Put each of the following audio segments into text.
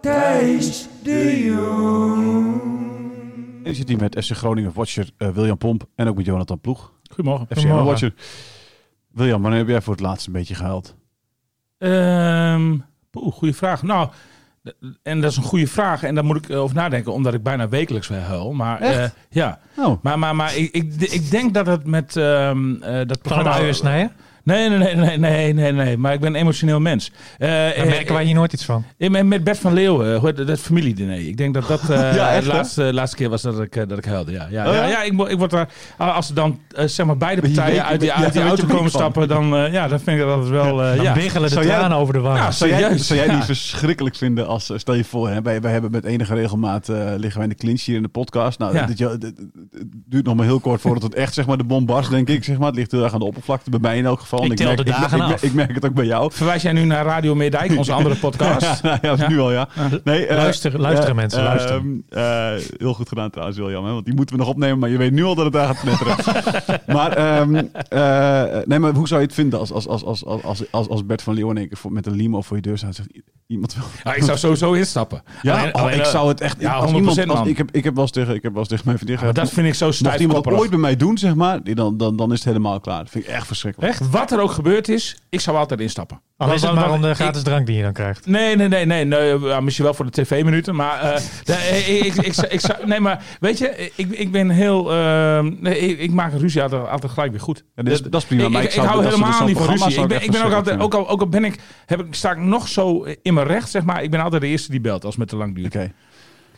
Thijs de Jong. En je zit hier met FC Groningen watcher eh, William Pomp en ook met Jonathan Ploeg. Goedemorgen. FC Groningen watcher. William, wanneer heb jij voor het laatst een beetje gehuild? Ehm poeh, goede vraag. Nou, en dat is een goede vraag. En daar moet ik over nadenken, omdat ik bijna wekelijks weer huil. Maar Echt? eh, ja, Oh, maar, maar, maar ik, ik, ik denk dat het met ehm eh, dat Kan programma... snijden? Nee, nee, nee, nee, nee, nee, nee. Maar ik ben een emotioneel mens. Eh, Daar eh, merken wij hier nooit iets van. eh, met, Bert van Leeuwen, dat, dat familiediner. Ik denk dat dat eh, Ja, echt, de hè? laatste, laatste keer was dat ik, dat ik huilde. Ja, ja, Oh, ja? ja? ja, ik, ik word daar, als er dan zeg maar beide je partijen uit die, uit die auto komen stappen, dan, ja, dan vind ik dat wel... eh, Dan ja. wiggelen de Zou jij- tranen over de wangen. Ja, zou jij, zou jij niet verschrikkelijk vinden als, stel je voor, hè, wij, wij hebben met enige regelmaat, liggen wij in de clinch hier in de podcast. Nou, het duurt nog maar heel kort voordat het echt, zeg maar, de bom barst, denk ik. Zeg maar. Het ligt heel erg aan de oppervlakte, bij mij in elk geval. Ik tel merk, de dagen ik, ik, af. ik merk het ook bij jou. Verwijs jij nu naar Radio Meerdijk, onze andere podcast? ja, ja, nu al, ja. Nee, eh, Luister- luisteren, mensen, eh, luisteren. ehm, eh, heel goed gedaan trouwens, William. Hè, want die moeten we nog opnemen, maar je weet nu al dat het daar gaat knetteren. maar, ehm, eh, nee, maar hoe zou je het vinden als, als, als, als, als, als, als Bert van Leeuwen in één keer voor- met een limo voor je deur staat en zegt, iemand wil... Ja, ik zou sowieso instappen. Ja, Alleen- oh, ik zou het echt... Ja, als 100% iemand, als, ik, heb, ik heb wel eens tegen, ik heb wel eens tegen mijn vriendin dat vind ik zo Mocht iemand het stijfkopperig. ooit bij mij doen, zeg maar, die dan, dan, dan is het helemaal klaar. Dat vind ik echt verschrikkelijk. Echt? Wat er ook gebeurd is, ik zou altijd instappen. Al is het maar om de ik- gratis drank die je dan krijgt. Nee, nee, nee, nee. nee ja, misschien wel voor de tv-minuten. Maar, eh, nee, ik, ik, ik, zou- ik zou- nee, maar weet je, ik, ik ben heel. ehm, nee, ik, ik maak een ruzie altijd, altijd gelijk weer goed. Ja, dat is- dat is prima, Ik, maar ik, ik zou- ik hou dus helemaal niet van ruzie. Ik ben, ik ik ben ook altijd, ook al, ook al ben ik, heb ik, sta ik nog zo in mijn recht, zeg maar. Ik ben altijd de eerste die belt als het me te lang duurt. Oké.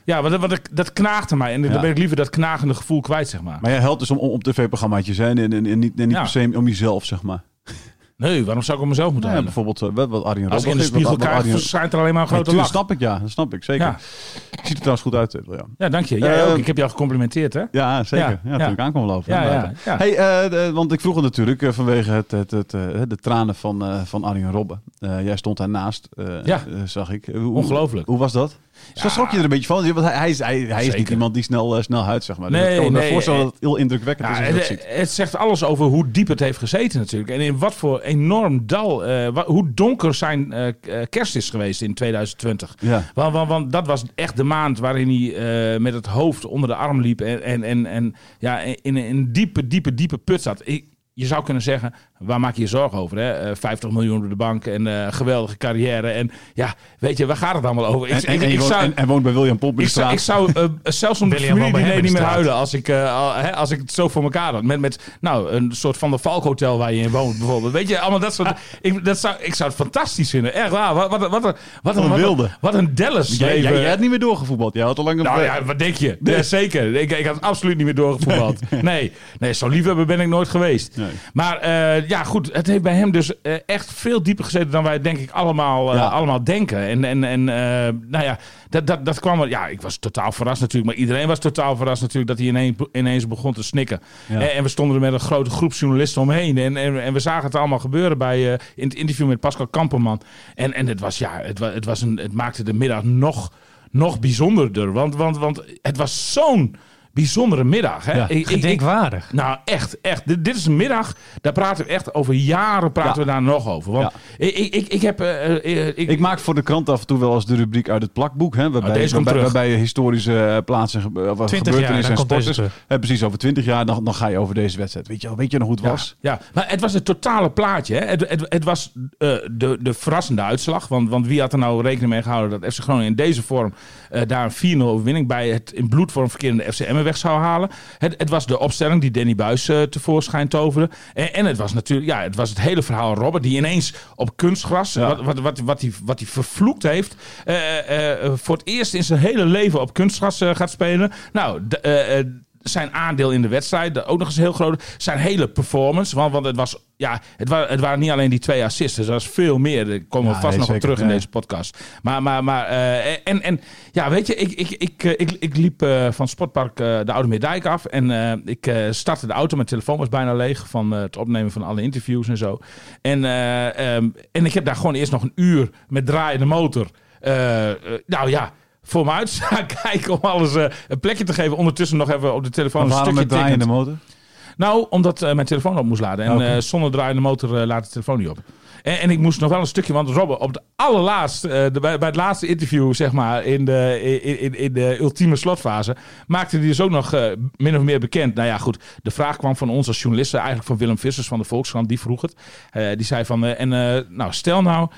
Ja, want, dat- want dat, aan mij. En Ja. dan ben ik liever dat knagende gevoel kwijt, zeg maar. Maar jij helpt dus om, om op tv-programmaatjes zijn en, en, en niet, en niet Ja. per se om jezelf, zeg maar. Nee, waarom zou ik om mezelf moeten Nou ja, bijvoorbeeld uh, wat Arjen Als ik in de spiegel kijk, verschijnt er alleen maar een grote Nee, lach. snap ik, ja. Dat snap ik, zeker. Ja. Ziet er trouwens goed uit, eh, William. Ja, dank je. Jij Eh, ook. Ik heb jou gecomplimenteerd, hè? Ja, zeker. Ja, Ja, toen ik aankwam lopen. Ja. Hey, eh, want ik vroeg het natuurlijk eh, vanwege het, het, het, eh, de tranen van, eh, van Arjen Robben. Eh, jij stond daarnaast, eh Ja. eh, zag ik. Eh, Hoe, Ongelooflijk. Hoe was dat? Zo schrok je er een beetje van? Want hij, hij is, hij, hij is niet iemand die snel, eh, snel huidt, zeg maar. Dus Nee, ik kan me nee, voorstellen eh, dat het heel indrukwekkend Ja, is als je dat het, ziet. het zegt alles over hoe diep het heeft gezeten natuurlijk. En in wat voor enorm dal, eh, hoe donker zijn kerst is geweest in 2020. Ja. Want, want, want dat was echt de maand waarin hij met het hoofd onder de arm liep. En, en, en, en ja, in, in een diepe, diepe, diepe put zat. Ik- je zou kunnen zeggen, waar maak je je zorgen over? Hè? Eh, 50 miljoen door de bank en eh, geweldige carrière. En ja, weet je, waar gaat het allemaal over? Ik, En, ik, en, woont, zou, en, en woont bij William Pomp in de ik zou, ik zou eh, zelfs om de familie niet meer huilen als ik, eh, hè, als ik het zo voor elkaar had. Met, met nou, een soort van de Valkhotel waar je in woont bijvoorbeeld. Weet je, allemaal dat soort... ik, dat zou, ik zou het fantastisch vinden. Echt waar. Wat, wat, wat, wat, wat, een wat, wilde. Wat een Dallas Jij, leven. jij, jij had niet meer doorgevoetbald. Jij had al lang een... Nou ja, wat denk je? Ja, zeker. Ik, ik had absoluut niet meer doorgevoetbald. Nee, nee zo liefhebber ben ik nooit geweest. Nee. Maar eh, ja, goed. Het heeft bij hem dus eh, echt veel dieper gezeten dan wij denk ik allemaal, eh, Ja. allemaal denken. En, en, en eh, nou ja, dat, dat, dat kwam... Ja, ik was totaal verrast natuurlijk. Maar iedereen was totaal verrast natuurlijk dat hij ineens, ineens begon te snikken. Ja. En, en we stonden er met een grote groep journalisten omheen. En, en, en we zagen het allemaal gebeuren bij, in het interview met Pascal Kamperman. En, en het, was, ja, het, het, was een, het maakte de middag nog, nog bijzonderder. Want, want, want het was zo'n bijzondere middag. Hè? Ja, Ik- ik- ik- Gedenkwaardig. nou, echt, echt. Dit, dit is een middag, daar praten we echt over jaren praten Ja. we daar nog over. Want ik, ik, ik, ik heb... eh, eh, ik, Ik maak voor de krant af en toe wel eens de rubriek uit het plakboek. Hè, waarbij, Oh, deze waarbij, historische eh, plaatsen, ge- of 20 jaar, gebeurtenissen en sporters. Hè, precies, over 20 jaar dan, dan ga je over deze wedstrijd. Weet je, weet je nog hoe het was? Ja, maar het was het totale plaatje. Hè? Het, het, het was de, de verrassende uitslag. Want, want wie had er nou rekening mee gehouden dat FC Groningen in deze vorm daar een 4-0 overwinning bij het in bloedvorm verkerende FC Weg zou halen. Het, het was de opstelling die Danny Buis eh, tevoorschijn toverde. En, en het was natuurlijk ja, het, was het hele verhaal Robert die ineens op kunstgras, Ja. wat, wat, wat, wat, hij, wat hij vervloekt heeft, eh, eh, voor het eerst in zijn hele leven op kunstgras gaat spelen. Nou, zijn aandeel in de wedstrijd, ook nog eens heel groot. Zijn hele performance, want, want het, was, ja, het, waren, het waren niet alleen die twee assists, er was veel meer. Daar komen we vast nog op terug in deze podcast. Maar, maar, maar eh, en, en ja, weet je, ik, ik, ik, eh, ik, ik liep eh, van Sportpark de Oude Meerdijk af en ik startte de auto. Mijn telefoon was bijna leeg van het opnemen van alle interviews en zo. En, eh, ehm, en ik heb daar gewoon eerst nog een uur met draaiende motor. nou ja. Voor me uit staan kijken om alles eh, een plekje te geven. Ondertussen nog even op de telefoon een stukje met draaiende motor? Nou, omdat eh, mijn telefoon op moest laden. En Oké. eh, zonder draaiende motor laat de telefoon niet op. En, en ik moest nog wel een stukje, want Robben op de allerlaatste, eh, de, bij, bij het laatste interview, zeg maar, in de, in, in, in de ultieme slotfase, maakte hij dus ook nog eh, min of meer bekend. Nou ja, goed, de vraag kwam van ons als journalisten, eigenlijk van Willem Vissers van de Volkskrant, die vroeg het. Eh, die zei van, en nou, stel nou,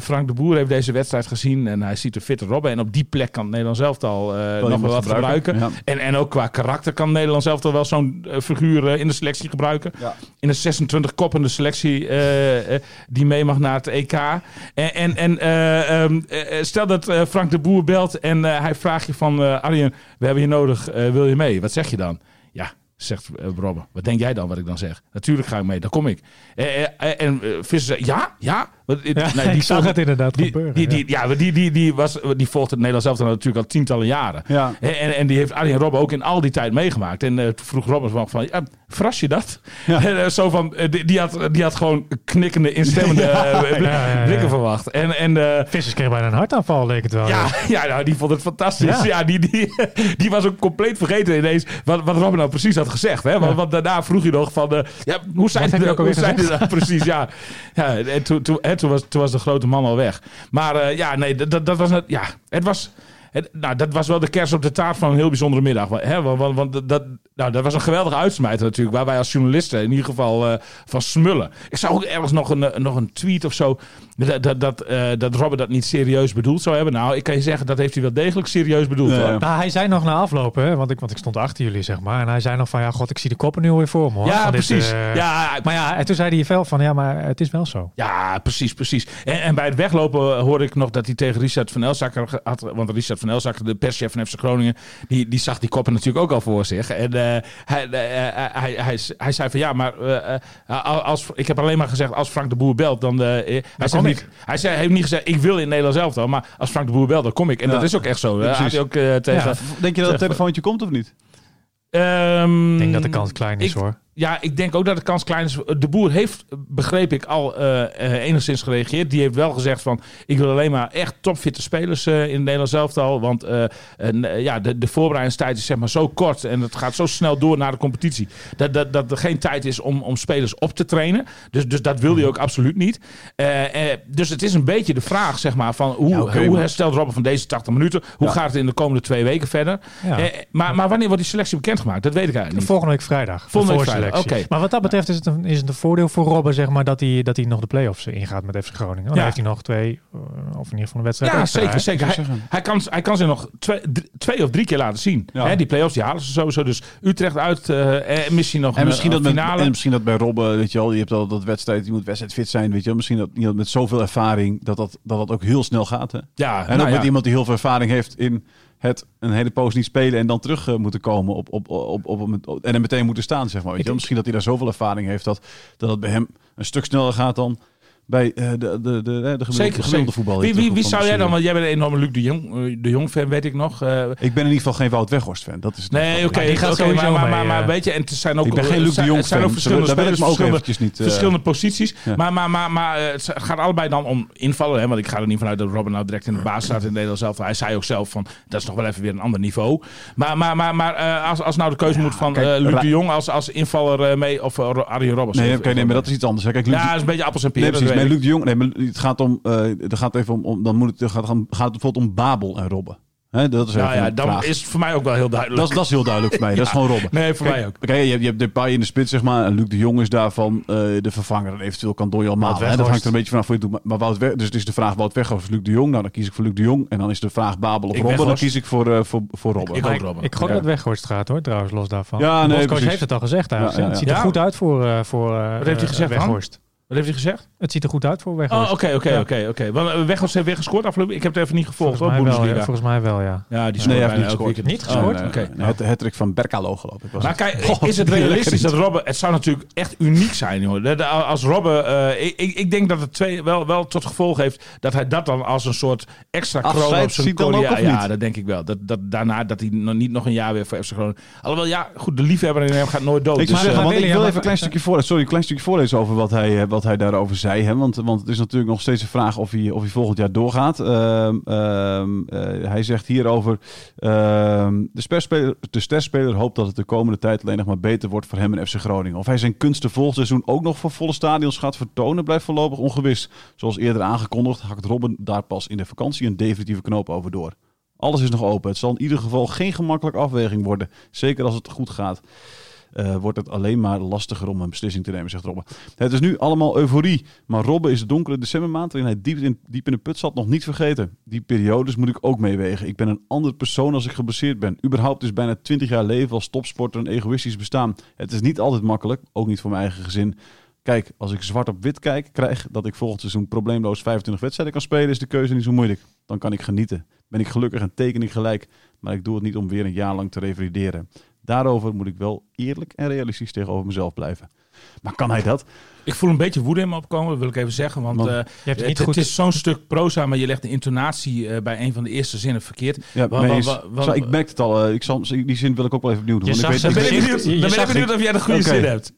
Frank de Boer heeft deze wedstrijd gezien en hij ziet een fitte Robben. En op die plek kan het Nederlands elftal eh nog wel wat gebruiken. Ja. En, en ook qua karakter kan Nederland zelf toch wel zo'n figuur in de selectie gebruiken. Ja. In een 26 koppende selectie die mee mag naar het EK. En, en, eh, ehm, eh, stel dat eh, Frank de Boer belt en eh, hij vraagt je van... eh Arjen, we hebben je nodig, eh, wil je mee? Wat zeg je dan? Ja, zegt Robben. Wat denk jij dan wat ik dan zeg? Natuurlijk ga ik mee, daar kom ik. Eh, eh, eh, en eh, Visser zei, ja, ja. Ja, nee, ik zag het inderdaad die, gebeuren. Die, ja. die, ja, maar die, die, die, was, die volgt het Nederlands zelf natuurlijk al tientallen jaren. Ja. En, en, die heeft Arjen Robben ook in al die tijd meegemaakt. En eh, toen vroeg Robben van, van ja, verras je dat? En, eh, zo van, eh, die, die, had, die had gewoon knikkende, instemmende blik- ja, ja, ja. blikken verwacht. En, en eh, Vissers kreeg bijna een hartaanval, leek het wel. ja, ja nou, die vond het fantastisch. Ja. Ja. die, die, die was ook compleet vergeten ineens wat, wat Robin nou precies had gezegd. Hè? Want, want daarna vroeg je nog van, eh, ja, hoe zijn alweer zijn die nou precies? Ja, ja en toen, toen, en toen, was, toen was de grote man al weg. Maar eh, ja, nee, dat, dat, was, ja, het was... Nou, dat was wel de kers op de taart van een heel bijzondere middag. Hè? Want, want dat, nou, dat was een geweldige uitsmijter natuurlijk. Waar wij als journalisten in ieder geval eh, van smullen. Ik zag ook ergens nog een, eh, nog een tweet of zo. Dat, dat, dat, eh, dat Robert dat niet serieus bedoeld zou hebben. Nou, ik kan je zeggen, dat heeft hij wel degelijk serieus bedoeld. Nou, hij zei nog na afloop, hè, want, ik, want ik stond achter jullie, zeg maar. En hij zei nog van, ja, god, ik zie de koppen nu alweer voor me, hoor. Ja, dit, precies. ja, Maar ja, en toen zei hij wel van, ja, maar het is wel zo. Ja, precies, precies. En, en bij het weglopen hoorde ik nog dat hij tegen Richard van Elzakker had. Want Richard van Elzakker, de perschef van FC Groningen, die, die zag die koppen natuurlijk ook al voor zich. En hij, eh, hij, hij, hij, hij zei van ja, maar eh, eh, als, ik heb alleen maar gezegd als Frank de Boer belt, dan. eh, hij, zei niet, hij zei, heeft niet gezegd ik wil in Nederland zelf dan, maar als Frank de Boer belt, dan kom ik. En Ja. dat is ook echt zo. hij ook eh, tegen. Ja. Denk je dat het telefoontje komt of niet? Ehm, Ik denk dat de kans klein is, ik- hoor. Ja, ik denk ook dat de kans klein is. De boer heeft, begreep ik, al eh, eh, enigszins gereageerd. Die heeft wel gezegd van, ik wil alleen maar echt topfitte spelers eh, in het Nederlands elftal. Want ja, de, de voorbereidingstijd is zeg maar zo kort en het gaat zo snel door naar de competitie. Dat, dat, dat er geen tijd is om, om spelers op te trainen. Dus, dus dat wil hij ook absoluut niet. Dus het is een beetje de vraag, zeg maar, van hoe, Ja, hoe herstelt Robben van deze 80 minuten? Hoe Ja. gaat het in de komende twee weken verder? Ja. Maar, maar wanneer wordt die selectie bekendgemaakt? Dat weet ik eigenlijk niet. Volgende week vrijdag. de Volgende week voorselectie. Oké. Maar wat dat betreft is het een, is het een voordeel voor Robben, zeg maar, dat hij, dat hij nog de play-offs ingaat met FC Groningen. Ja. dan heeft hij nog twee, eh, of in ieder geval een wedstrijd Ja, extra, zeker, hè? zeker. Hij, zeggen. hij, kan, hij kan ze nog twee, twee of drie keer laten zien. Ja. Hè, die play-offs die halen ze sowieso. Dus Utrecht uit eh, en misschien nog En een, misschien, een dat met, finale. en misschien dat bij Robben, weet je wel, je hebt al dat wedstrijd, je moet wedstrijdfit zijn, weet je wel. Misschien dat iemand met zoveel ervaring, dat dat, dat, dat ook heel snel gaat. Hè? ja, En nou ook met ja. iemand die heel veel ervaring heeft in het een hele poos niet spelen en dan terug eh, moeten komen op, op, op, op, op- en er meteen moeten staan, zeg maar. Weet je? Misschien dat hij daar zoveel ervaring heeft dat, dat het bij hem een stuk sneller gaat dan bij eh, de, de, de, de, gemiddelde, Zeker, gemiddelde voetbal. Wie, wie, wie zou jij dan, want jij bent een enorme Luc de Jong, eh, de Jong fan, weet ik nog. eh, Ik ben in ieder geval geen Wout Weghorst fan. Dat is het Nee, oké, Ja, maar, maar, maar, maar weet je, en het zijn ook, Ik ben geen Luc de Jong het zijn ook fan. verschillende Daar spelers, me ook verschillende, niet, verschillende posities. ja. Maar, maar, maar, maar het gaat allebei dan om invallen, hè, want ik ga er niet vanuit dat Robin nou direct in de baas staat in Nederland zelf. Hij zei ook zelf van, dat is nog wel even weer een ander niveau. Maar, maar, maar, maar eh, als, als nou de keuze moet van kijk, eh, Luc de Jong als, als invaller mee of uh, Arjen Robbers. Nee, oké, nee, maar dat is iets anders. Kijk, Ja, dat is een beetje appels en peren. Nee, Luc de Jong, nee, maar het gaat om, eh het gaat even om, om dan moet het, gaat, gaat het bijvoorbeeld om Babel en Robben. Hè, dat is. Nou even ja, dan vraag. is het voor mij ook wel heel duidelijk. dat, is, dat is heel duidelijk voor mij. Dat is gewoon Robben. Nee, voor Kijk, mij ook. Oké, je, hebt- je hebt Depay in de spits, zeg maar. En Luc de Jong is daarvan eh, de vervanger. En eventueel kan Doyle Maal. hè. Dat hangt er een beetje vanaf hoe je het doet. Maar, Wout Weg, dus het is de vraag Wout Weghorst of Luc de Jong. Nou, dan kies ik voor Luc de Jong. En dan is de vraag Babel of Ik Robben. Dan kies ik voor, eh, voor, voor Robben. Ik ik, Robben. ik gok Ja. dat Weghorst gaat hoor, trouwens, los daarvan. Ja, nee, precies. heeft het al gezegd eigenlijk. Ja, ja, Het ziet er Ja. goed uit voor, eh voor eh, Wat heeft hij gezegd? Weghorst. Wat heeft hij gezegd? Het ziet er goed uit voor Weghorst. Oh, oké, oké, oké, oké. Eh, Weghorst heeft weer gescoord afgelopen. Ik heb het even niet gevolgd, Volgens hoor, mij, wel, ja, volgens mij wel, ja. Ja, die Nee, heeft niet gescoord. weekend. Niet Oh, gescoord? Nee, nee, Het hattrick van Berkalo geloof ik was Maar het. kijk, God, is het realistisch dat Robben... Het zou natuurlijk echt uniek zijn, hoor. Dat- Als Robben... eh, ik, ik- ik denk dat het twee wel, wel tot gevolg heeft dat hij dat dan als een soort extra kroon op zijn Ja, dat denk ik wel. Dat, dat, daarna dat hij nog niet nog een jaar weer voor FC Groningen... Alhoewel, ja, goed, de liefhebber in hem gaat nooit dood. Ik, Dus, eh, ik wil even een klein stukje voor, sorry, een klein stukje voorlezen over wat hij, eh, hij daarover zei. Hè? Want, want het is natuurlijk nog steeds een vraag of hij, of hij volgend jaar doorgaat. Ehm, ehm, eh, hij zegt hierover: ehm, de, de sterspeler hoopt dat het de komende tijd alleen nog maar beter wordt voor hem en FC Groningen. Of hij zijn kunsten volgend seizoen ook nog voor volle stadions gaat vertonen, blijft voorlopig ongewis. Zoals eerder aangekondigd, hakt Robben daar pas in de vakantie een definitieve knoop over door. Alles is nog open. Het zal in ieder geval geen gemakkelijke afweging worden. Zeker als het goed gaat. Eh, wordt het alleen maar lastiger om een beslissing te nemen, zegt Robben. Het is nu allemaal euforie, maar Robben is de donkere decembermaand waarin hij diep in, diep de put zat nog niet vergeten. Die periodes moet ik ook meewegen. Ik ben een ander persoon als ik geblesseerd ben. Überhaupt is bijna 20 jaar leven als topsporter een egoïstisch bestaan. Het is niet altijd makkelijk, ook niet voor mijn eigen gezin. Kijk, als ik zwart op wit kijk, krijg dat ik volgend seizoen probleemloos 25 wedstrijden kan spelen, is de keuze niet zo moeilijk. Dan kan ik genieten. Ben ik gelukkig en teken ik gelijk, maar ik doe het niet om weer een jaar lang te revalideren. Daarover moet ik wel eerlijk en realistisch tegenover mezelf blijven. Maar kan hij dat? Ik voel een beetje woede in me opkomen, dat wil ik even zeggen. Want, Want- eh, Je hebt het het, niet het goed... is zo'n stuk proza, maar je legt de intonatie eh, bij een van de eerste zinnen verkeerd. Ja, Wa- mee wa- eens. wa- wa- Zo, ik merk het al. eh, ik zal, die zin wil ik ook wel even opnieuw doen. Je want ik zag weet, ik Dan ben ik benieuwd, ben ik of jij de goede zin hebt.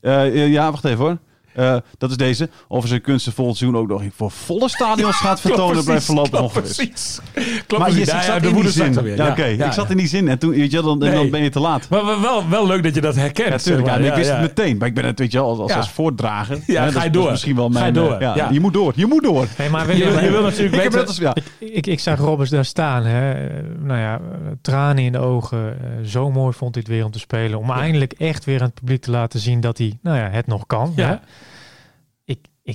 Ja, wacht even hoor. Eh, dat is deze. Of zijn kunsten volgend seizoen ook nog voor volle stadions gaat vertonen, blijft voorlopig ongewis. precies. Maar Klopt je precies. zat Ja, ja, in de die zin. zat er. Ja, oké. ik zat in die zin en toen, weet je, wel, dan, Nee. dan ben je te laat. Maar wel- wel, leuk dat je dat herkent. Ja, natuurlijk. zeg Ja, maar. ik wist Ja, het meteen. Maar ik ben het, weet je wel, als, als, Ja. als voortdrager. Ja, hè, ga dat je door. is misschien wel Ga je mijn... door. eh, Ja, Ja. Je moet door. Je moet door. Hey, maar Je, wil- je wil natuurlijk Ik heb weten... als, ja. Ik, ik zag Robbers daar staan. Hè. Nou ja, tranen in de ogen. Eh, zo mooi vond hij het weer om te spelen. Om eindelijk echt weer aan het publiek te laten zien dat hij nou ja, het nog kan. Ja.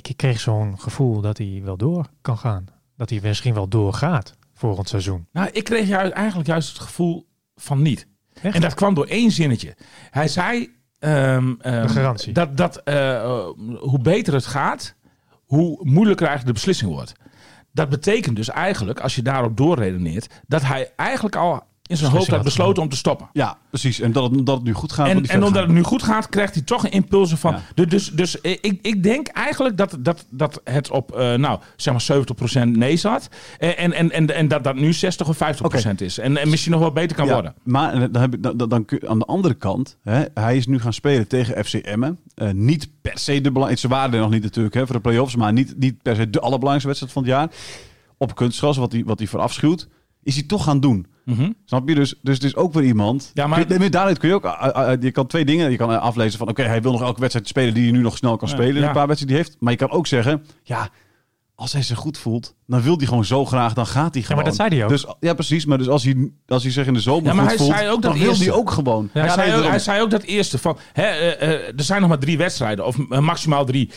Ik, kreeg zo'n gevoel dat hij wel door kan gaan. Dat hij misschien wel doorgaat volgend seizoen. Nou, ik kreeg juist, eigenlijk juist het gevoel van niet. Echt? En dat kwam door één zinnetje. Hij zei... De garantie. Dat, dat eh, hoe beter het gaat, hoe moeilijker eigenlijk de beslissing wordt. Dat betekent dus eigenlijk, als je daarop doorredeneert, dat hij eigenlijk al in zijn hoofd had besloten om te stoppen. Ja, precies. En dat het, dat het nu goed gaat. En, en omdat gaan. het nu goed gaat, krijgt hij toch een impulsen van. Ja. Dus, dus, dus eh, ik, ik denk eigenlijk dat, dat, dat het op eh, nou, zeg maar 70% nee zat. En, en, en, en, dat dat nu 60 of 50% is. En, en misschien nog wel beter kan Ja, worden. Maar dan heb ik, dan, dan, kun- aan de andere kant, hè, hij is nu gaan spelen tegen FC Emmen. Eh, niet per se de belangrijkste, ze waren er nog niet natuurlijk hè, voor de play-offs, maar niet, niet per se de allerbelangrijkste wedstrijd van het jaar. Op kunstgras, wat hij, wat hij voor afschuwt, is hij toch gaan doen. Mhm. Snap je? Dus, dus het is ook weer iemand. Ja, maar- Kun je- daaruit kun je ook. je kan twee dingen. Je kan eh, aflezen van. Oké, hij wil nog elke wedstrijd spelen die hij nu nog snel kan Ja, spelen. in ja. een paar wedstrijden die hij heeft. Maar je kan ook zeggen. Ja, als hij zich goed voelt, dan wil hij gewoon zo graag. Dan gaat hij Ja, gewoon. maar dat zei hij ook. Dus, ja, precies. Maar dus als hij, als hij zich in de zomer Ja, maar hij voelt, zei ook dat dan wil eerste. hij ook gewoon. Ja, hij, zei ook, hij zei ook dat eerste van, hè, eh, eh, er zijn nog maar drie wedstrijden, of eh, maximaal drie.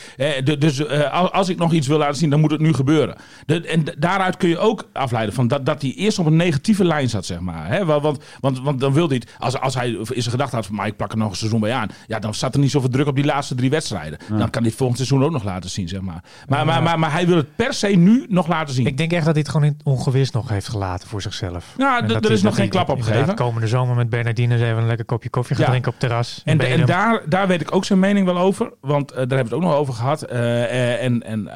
De- dus als, ik nog iets wil laten zien, dan moet het nu gebeuren. De, en daaruit kun je ook afleiden van dat, dat hij eerst op een negatieve lijn zat, zeg maar. Hè? Wa- Want, want, want dan wil hij, als, als hij in zijn had van, maar ik plak er nog een seizoen bij aan. Ja, dan zat er niet zoveel druk op die laatste drie wedstrijden. Dan kan hij het volgend seizoen ook nog laten zien, zeg maar. Maar, maar, maar, maar hij wil het per se nu nog laten laten zien. Ik denk echt dat hij het gewoon in ongewis nog heeft gelaten voor zichzelf. Nou, er is nog geen hij klap inderdaad opgegeven. komende zomer met Bernardine even een lekker kopje koffie gaan Ja. drinken op het terras. En, en daar, daar weet ik ook zijn mening wel over. Want eh, daar hebben we het ook nog over gehad. Eh, eh, en en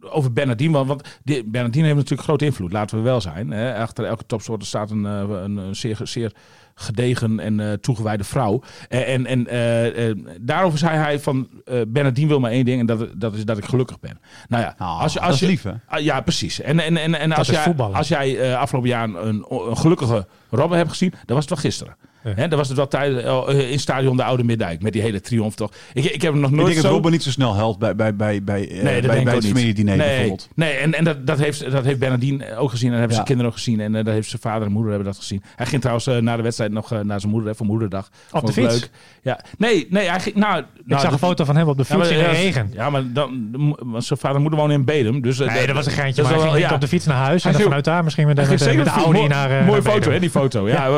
over Bernardine. Want, want die, Bernardine heeft natuurlijk grote invloed. Laten we wel zijn. Hè. Achter elke topsoorter staat een, een, een zeer, zeer gedegen en eh, toegewijde vrouw. Eh, en en eh, daarover zei hij van... Bernardine wil maar één ding. En dat, dat is dat ik gelukkig ben. Nou ja, Nou, als je, als je, lief, hè? Ah, ja, precies. En, en, en, en als, jij, als jij afgelopen jaar een, een gelukkige Robben hebt gezien, dan was het wel gisteren. Ja. Hè, dan was het wel tijd eh, in stadion de Oude Middijk met die hele triomf toch. Ik, ik heb hem nog Ik nooit denk dat zo... Robben niet zo snel helpt bij, bij, bij, bij, Nee, eh, dat bij, bij ik het familiediner nee, bijvoorbeeld. Nee, en, en dat, dat, heeft, dat heeft Bernardine ook gezien. En dat hebben zijn Ja. kinderen ook gezien. En eh, dat heeft zijn vader en moeder hebben dat gezien. Hij ging trouwens eh, na de wedstrijd nog eh, naar zijn moeder, hè, voor moederdag. Vond de ik fiets? Leuk. Ja. Nee, nee, hij ging... Nou, Ik nou, zag een dat- foto van hem op de ja, fiets maar, in de ja, regen. Ja, maar dan, want zijn vader en moeder wonen in Bedum. Dus, eh, Nee, dat was een geintje. dat Maar hij ging ja. op de fiets naar huis. Hij En dan ging- vanuit daar misschien met, de- Audi naar... eh, Mooie foto, hè, die foto. Ja,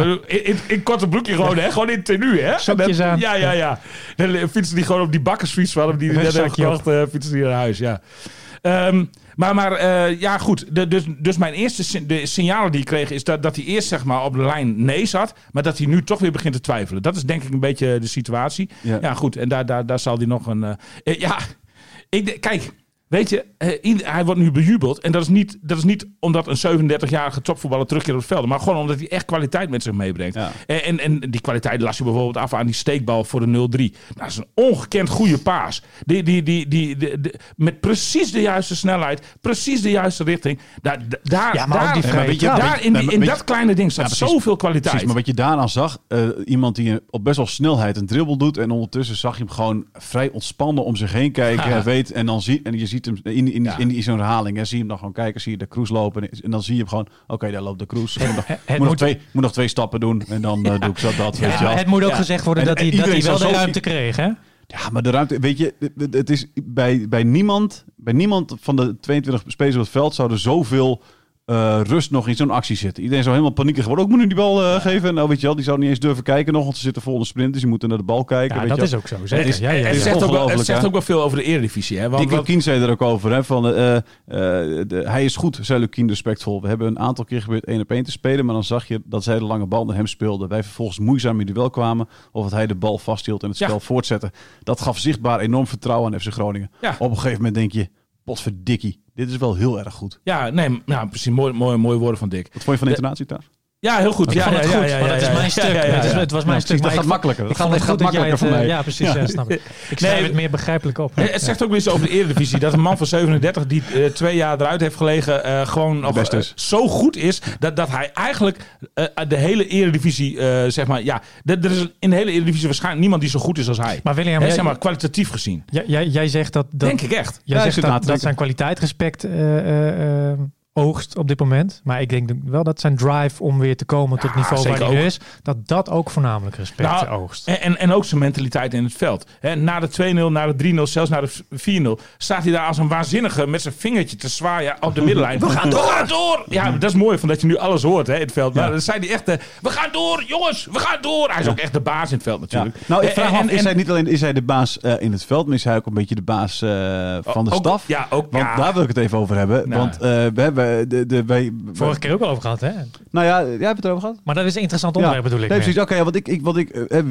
in korte broekje gewoon, hè? Gewoon in tenue, hè? Sokjes aan. Ja, ja, ja. Dan fietsen die gewoon op die bakkersfiets van die hij net gekocht, eh, fietsen die naar huis, ja. Ehm, maar maar eh, ja, goed. De, dus, dus mijn eerste sin- de signalen die ik kreeg is dat, dat hij eerst zeg maar, op de lijn nee zat. Maar dat hij nu toch weer begint te twijfelen. Dat is denk ik een beetje de situatie. Ja. Ja, goed. En daar, daar, daar zal hij nog een... eh, ja, ik, kijk... Weet je, eh, hij wordt nu bejubeld. En dat is niet, dat is niet omdat een 37-jarige topvoetballer terugkeert op het veld. Maar gewoon omdat hij echt kwaliteit met zich meebrengt. Ja. En, en, en die kwaliteit las je bijvoorbeeld af aan die steekbal voor de 0-3. Nou, dat is een ongekend goede paas. Die, die, die, die, die- die- met precies de juiste snelheid, precies de juiste richting. Daar, daar, Ja, maar daar, die vrije weet je- trap. daar in, die, dat kleine ding staat Ja, precies. zoveel kwaliteit. Precies, maar wat je daaraan zag, eh, iemand die op best wel snelheid een dribbel doet en ondertussen zag je hem gewoon vrij ontspannen om zich heen kijken, Ja. weet en dan zie en je ziet hem in, in, Ja. in, in zo'n herhaling, hè, zie je hem dan gewoon kijken, zie je de cruise lopen en dan zie je hem gewoon, oké, daar loopt de cruise. Moet nog, moet, nog twee, moet nog twee stappen doen en dan eh, doe ik zo dat, weet je Ja, wel. het moet ook gezegd worden En- dat en hij, dat hij wel de ruimte kreeg, hè? Ja, maar de ruimte, weet je, het- is bij, bij, niemand, bij niemand van de 22 spelers op het veld zou er zoveel eh, rust nog in zo'n actie zitten. Iedereen zou helemaal paniekerig worden. Ook moet nu die bal eh, geven. Nou, weet je wel, die zou niet eens durven kijken nog, want ze zitten vol in de sprint, dus die moeten naar de bal kijken. Ja, weet dat je is ook zo. Het, is- Ja, ja, het zegt, ook wel, het zegt ook wel veel over de Eredivisie. Hè? Want, Lukien zei er ook over. Hè, van, eh, eh, de- hij is goed, zei Lukien respectvol. We hebben een aantal keer gebeurd één op één te spelen. Maar dan zag je dat zij de lange bal naar hem speelden. Wij vervolgens moeizaam in duel kwamen. Of dat hij de bal vasthield en het Ja. spel voortzette. Dat gaf zichtbaar enorm vertrouwen aan FC Groningen. Ja. Op een gegeven moment denk je, potverdikkie. Dit is wel heel erg goed. ja, nee, nou, precies. Mooie, mooie, mooie woorden van Dick. Wat vond je van de intonatie daar? Ja, heel goed. Ik ja, vond het ja, goed, ja, want het is ja, mijn stuk. ja, ja, Het is-. Het was mijn Ja, stuk. dat gaat makkelijker. Dat gaat- het gaat makkelijker het, voor mij. Ja, precies. Ja. ja, snap ik. Ik schrijf Nee, het meer begrijpelijk op. Nee, Het zegt ook weer iets over de Eredivisie. Dat een man van 37 die eh, twee jaar eruit heeft gelegen... eh, gewoon nog eh, zo goed is... dat, dat hij eigenlijk eh, de hele Eredivisie... eh, zeg maar, ja, er is in de hele Eredivisie waarschijnlijk niemand die zo goed is als hij. Maar William, jij, zeg maar, kwalitatief gezien. jij, jij, jij zegt dat... dat Denk ik echt. Jij zegt dat, dat zijn kwaliteit respect eh, eh, eh, oogst op dit moment. Maar ik denk wel dat zijn drive om weer te komen tot het niveau waar hij nu is, dat dat ook voornamelijk respect Nou, oogst. En, en, en ook zijn mentaliteit in het veld. Hè, na de 2-0, na de 3-0, zelfs na de 4-0... staat hij daar als een waanzinnige met zijn vingertje te zwaaien op de middenlijn. We gaan door! We gaan door! Ja, dat is mooi, van dat je nu alles hoort hè, in het veld. Maar dan zei hij echt... eh, we gaan door, jongens! We gaan door! Hij is ook echt de baas in het veld Ja. natuurlijk. Nou, ik vraag en- af, is en- hij niet alleen is hij de baas eh, in het veld, maar is hij ook een beetje de baas eh, van de Ook- staf? Ja, ook. Want ja. daar wil ik het even over hebben. Nou. Want eh, we hebben de, de, wij, Vorige keer ook al over gehad, hè? Nou ja, jij hebt het erover gehad? Maar dat is een interessant onderwerp, bedoel ik. Nee, precies. Oké, want ik, ik, wat ik, eh, eh,